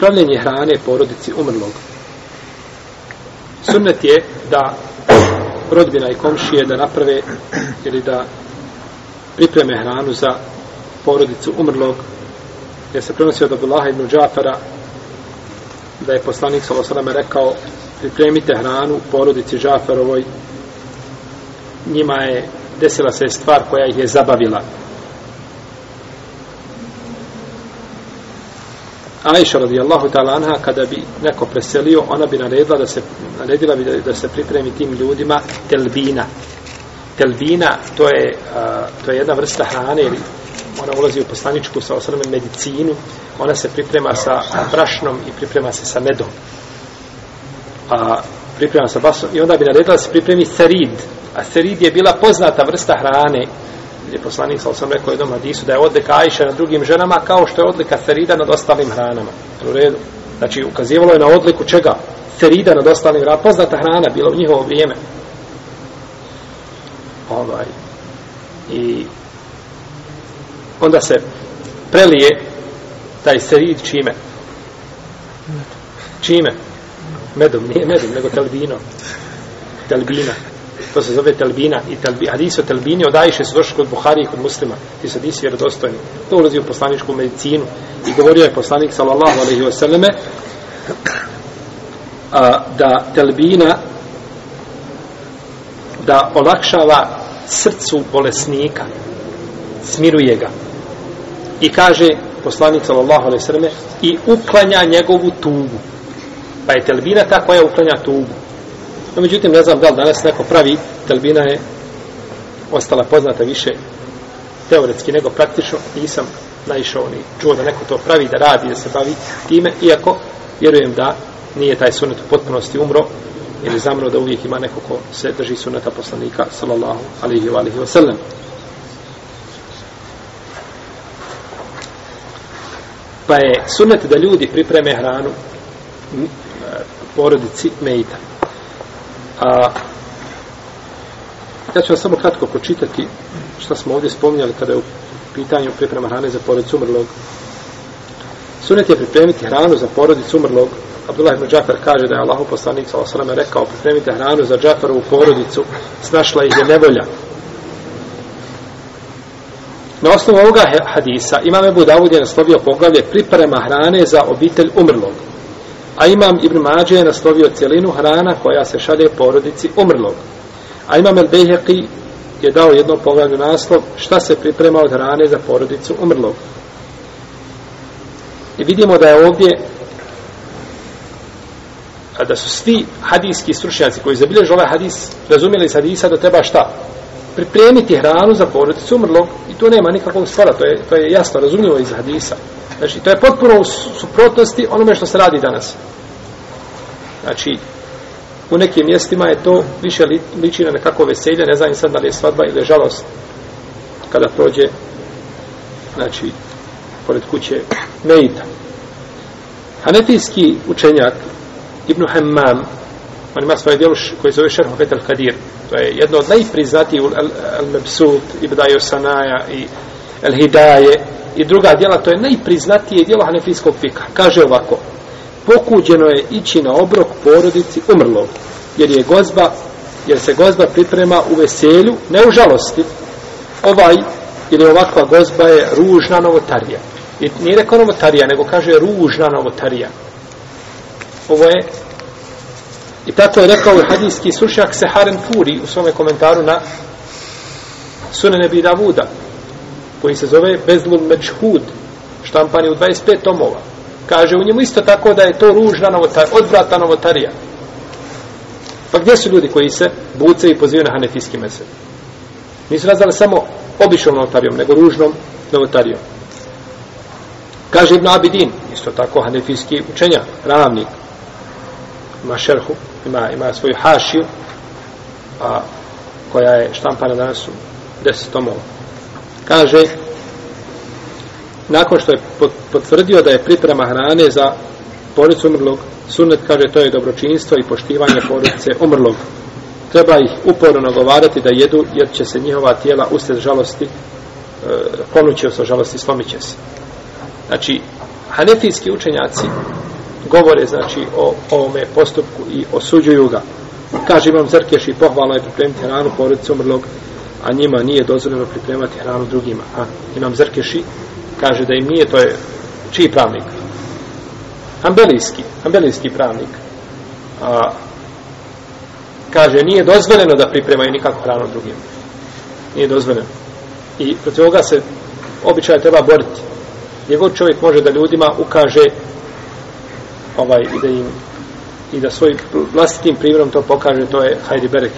pravljenje hrane porodici umrlog. Sunnet je da rodbina i komšije da naprave ili da pripreme hranu za porodicu umrlog jer se prenosi od Abdullaha ibn Džafara da je poslanik s.a.v. rekao pripremite hranu porodici Džafarovoj njima je desila se stvar koja ih je zabavila Aisha radijallahu ta'ala anha kada bi neko preselio ona bi naredila da se naredila bi da, da se pripremi tim ljudima telbina. Telbina to je a, to je jedna vrsta hrane ili ona ulazi u poslaničku sa osnovnom medicinu ona se priprema sa brašnom i priprema se sa medom. A priprema sa basom i onda bi naredila da se pripremi serid. A serid je bila poznata vrsta hrane je poslanik sam sam rekao jednom hadisu da je odlika Ajša na drugim ženama kao što je odlika Ferida nad ostalim hranama. U redu. Znači, ukazivalo je na odliku čega? Ferida nad ostalim hranama. Poznata hrana bila u njihovo vrijeme. Ovaj. I onda se prelije taj serid čime? Čime? Medom, nije medom, nego telbinom. Telbina to se zove telbina i telbi, hadis o telbini od Ajše su došli kod Buhari i kod muslima. Ti su hadisi vjerodostojni. To ulazi u poslaničku medicinu. I govorio je poslanik sallallahu alaihi wa sallame a, da telbina da olakšava srcu bolesnika. Smiruje ga. I kaže poslanik sallallahu alaihi wa sallame i uklanja njegovu tugu. Pa je telbina ta koja uklanja tugu. No, međutim, ne znam da li danas neko pravi, telbina je ostala poznata više teoretski nego praktično, nisam naišao ni čuo da neko to pravi, da radi, da se bavi time, iako vjerujem da nije taj sunet u potpunosti umro, ili zamro da uvijek ima neko ko se drži suneta poslanika, sallallahu alihi wa alihi wa sallam. Pa je sunet da ljudi pripreme hranu e, porodici Mejta. A, ja ću vam samo kratko pročitati šta smo ovdje spominjali kada je u pitanju priprema hrane za porodicu umrlog. Sunet je pripremiti hranu za porodicu umrlog. Abdullah ibn Džafar kaže da je Allahu poslanik sa osrame rekao pripremite hranu za Džafarovu porodicu, snašla ih je nevolja. Na osnovu ovoga hadisa imam Ebu Davud je naslovio poglavlje priprema hrane za obitelj umrlog. A imam Ibn Mađe je naslovio cijelinu hrana koja se šalje porodici umrlog. A imam El Beheqi je dao jedno poglavlju naslov šta se priprema od hrane za porodicu umrlog. I vidimo da je ovdje a da su svi hadijski stručnjaci koji zabilježu ovaj hadis razumijeli iz hadisa da treba šta? Pripremiti hranu za porodicu umrlog i tu nema nikakvog spora, to je, to je jasno razumljivo iz hadisa. Znači, to je potpuno u suprotnosti onome što se radi danas. Znači, u nekim mjestima je to više li, liči na nekako veselje, ne znam sad da li je svadba ili je žalost kada prođe znači, pored kuće Meita. Hanefijski učenjak Ibn Hammam on ima svoje djelo koje zove Šerhu Betel Kadir to je jedno od najpriznatijih Al-Mebsut, Ibdajo Sanaja i El-Hidaje i druga djela, to je najpriznatije djelo hanefijskog fika. Kaže ovako, pokuđeno je ići na obrok porodici umrlog, jer je gozba, jer se gozba priprema u veselju, ne u žalosti. Ovaj ili ovakva gozba je ružna novotarija. I nije rekao novotarija, nego kaže ružna novotarija. Ovo je i tako je rekao hadijski sušak Seharen Furi u svome komentaru na Sunene Bidavuda koji se zove Bezlun Mečhud, štampan je u 25 tomova. Kaže u njemu isto tako da je to ružna novotarija, odvrata novotarija. Pa gdje su ljudi koji se buce i pozivaju na hanefijski mesel? Nisu nazvali samo običnom novotarijom, nego ružnom novotarijom. Kaže Ibn Abidin, isto tako hanefijski učenja, ravnik, ima šerhu, ima, ima svoju hašiju, a, koja je štampana danas u deset tomova kaže nakon što je potvrdio da je priprema hrane za porodicu umrlog sunet kaže to je dobročinstvo i poštivanje porodice umrlog treba ih uporno nagovarati da jedu jer će se njihova tijela usred žalosti e, ponuće se žalosti slomit će se znači Hanefijski učenjaci govore znači o ovome postupku i osuđuju ga. Kaže imam Zrkeš i pohvalno je pripremiti hranu porodicu umrlog, a njima nije dozvoljeno pripremati hranu drugima. A imam Zrkeši kaže da im nije, to je čiji pravnik? Ambelijski, ambelijski pravnik. A, kaže, nije dozvoljeno da pripremaju nikako hranu drugim. Nije dozvoljeno. I protiv ovoga se običaj treba boriti. Gdje god čovjek može da ljudima ukaže ovaj, i da im i da svoj vlastitim primjerom to pokaže, to je hajdi berek.